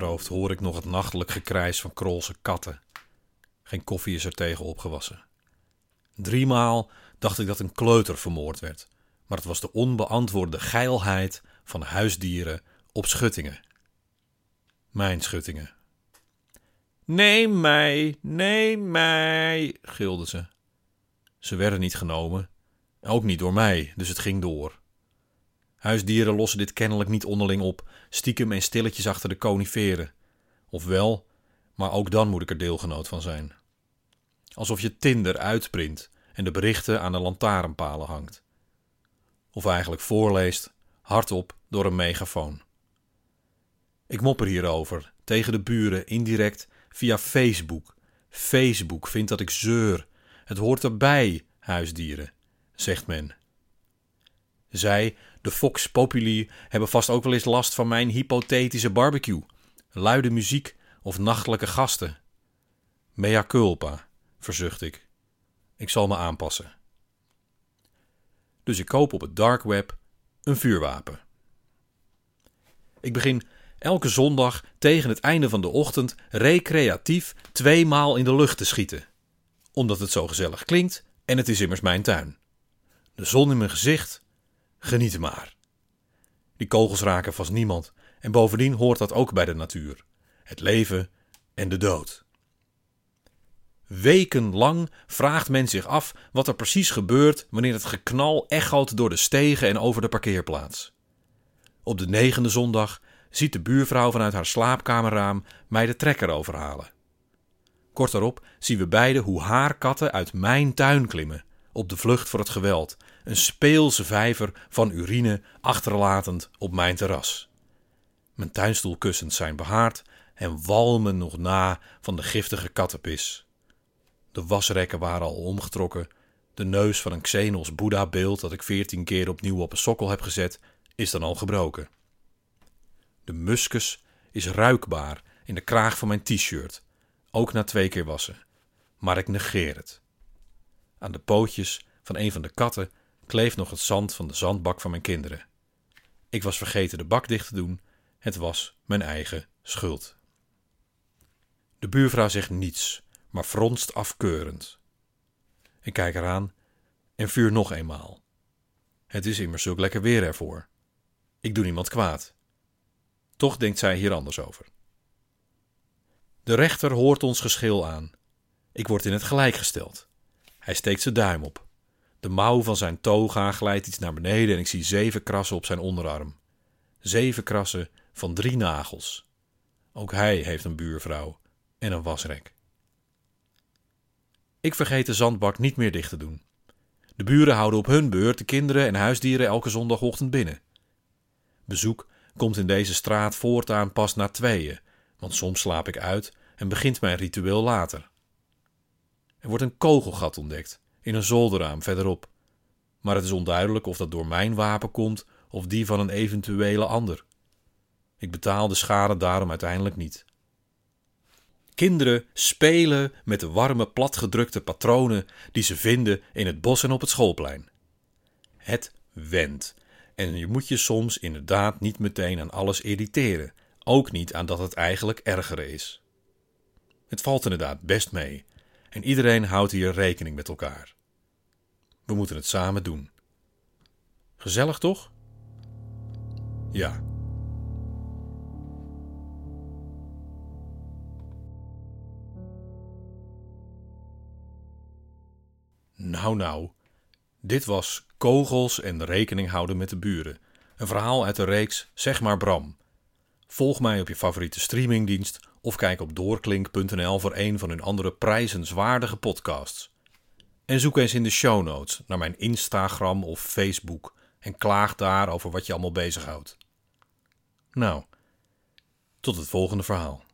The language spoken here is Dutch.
achterhoofd hoor ik nog het nachtelijk gekrijs van krolse katten. Geen koffie is er tegen opgewassen. Driemaal dacht ik dat een kleuter vermoord werd, maar het was de onbeantwoorde geilheid van huisdieren op schuttingen. Mijn schuttingen. Neem mij, neem mij, gilden ze. Ze werden niet genomen, ook niet door mij, dus het ging door. Huisdieren lossen dit kennelijk niet onderling op, stiekem en stilletjes achter de coniferen. Of wel, maar ook dan moet ik er deelgenoot van zijn. Alsof je Tinder uitprint en de berichten aan de lantaarnpalen hangt. Of eigenlijk voorleest, hardop door een megafoon. Ik mopper hierover tegen de buren indirect via Facebook. Facebook vindt dat ik zeur. Het hoort erbij, huisdieren, zegt men. Zij, de Fox Populi, hebben vast ook wel eens last van mijn hypothetische barbecue, luide muziek of nachtelijke gasten. Mea culpa, verzucht ik. Ik zal me aanpassen. Dus ik koop op het dark web een vuurwapen. Ik begin elke zondag tegen het einde van de ochtend recreatief tweemaal in de lucht te schieten. Omdat het zo gezellig klinkt en het is immers mijn tuin. De zon in mijn gezicht, geniet maar. Die kogels raken vast niemand en bovendien hoort dat ook bij de natuur. Het leven en de dood. Wekenlang vraagt men zich af wat er precies gebeurt wanneer het geknal echoot door de stegen en over de parkeerplaats. Op de negende zondag ziet de buurvrouw vanuit haar slaapkamerraam mij de trekker overhalen. Kort daarop zien we beiden hoe haar katten uit mijn tuin klimmen, op de vlucht voor het geweld, een speelse vijver van urine achterlatend op mijn terras. Mijn tuinstoelkussens zijn behaard en walmen nog na van de giftige kattenpis. De wasrekken waren al omgetrokken. De neus van een Xenos Boeddha-beeld dat ik veertien keer opnieuw op een sokkel heb gezet, is dan al gebroken. De muskus is ruikbaar in de kraag van mijn t-shirt, ook na twee keer wassen. Maar ik negeer het. Aan de pootjes van een van de katten kleeft nog het zand van de zandbak van mijn kinderen. Ik was vergeten de bak dicht te doen. Het was mijn eigen schuld. De buurvrouw zegt niets, maar fronst afkeurend. Ik kijk eraan en vuur nog eenmaal. Het is immers zulk lekker weer ervoor. Ik doe niemand kwaad. Toch denkt zij hier anders over. De rechter hoort ons geschil aan. Ik word in het gelijk gesteld. Hij steekt zijn duim op. De mouw van zijn toga glijdt iets naar beneden en ik zie zeven krassen op zijn onderarm. Zeven krassen van drie nagels. Ook hij heeft een buurvrouw en een wasrek. Ik vergeet de zandbak niet meer dicht te doen. De buren houden op hun beurt de kinderen en huisdieren elke zondagochtend binnen. Bezoek komt in deze straat voortaan pas na tweeën, want soms slaap ik uit en begint mijn ritueel later. Er wordt een kogelgat ontdekt in een zolderraam verderop, maar het is onduidelijk of dat door mijn wapen komt of die van een eventuele ander. Ik betaal de schade daarom uiteindelijk niet. Kinderen spelen met de warme, platgedrukte patronen die ze vinden in het bos en op het schoolplein. Het wendt en je moet je soms inderdaad niet meteen aan alles irriteren, ook niet aan dat het eigenlijk ergere is. Het valt inderdaad best mee en iedereen houdt hier rekening met elkaar. We moeten het samen doen. Gezellig toch? Ja. Nou, nou. Dit was Kogels en rekening houden met de buren. Een verhaal uit de reeks Zeg maar Bram. Volg mij op je favoriete streamingdienst of kijk op doorklink.nl voor een van hun andere prijzenswaardige podcasts. En zoek eens in de show notes naar mijn Instagram of Facebook en klaag daar over wat je allemaal bezighoudt. Nou, tot het volgende verhaal.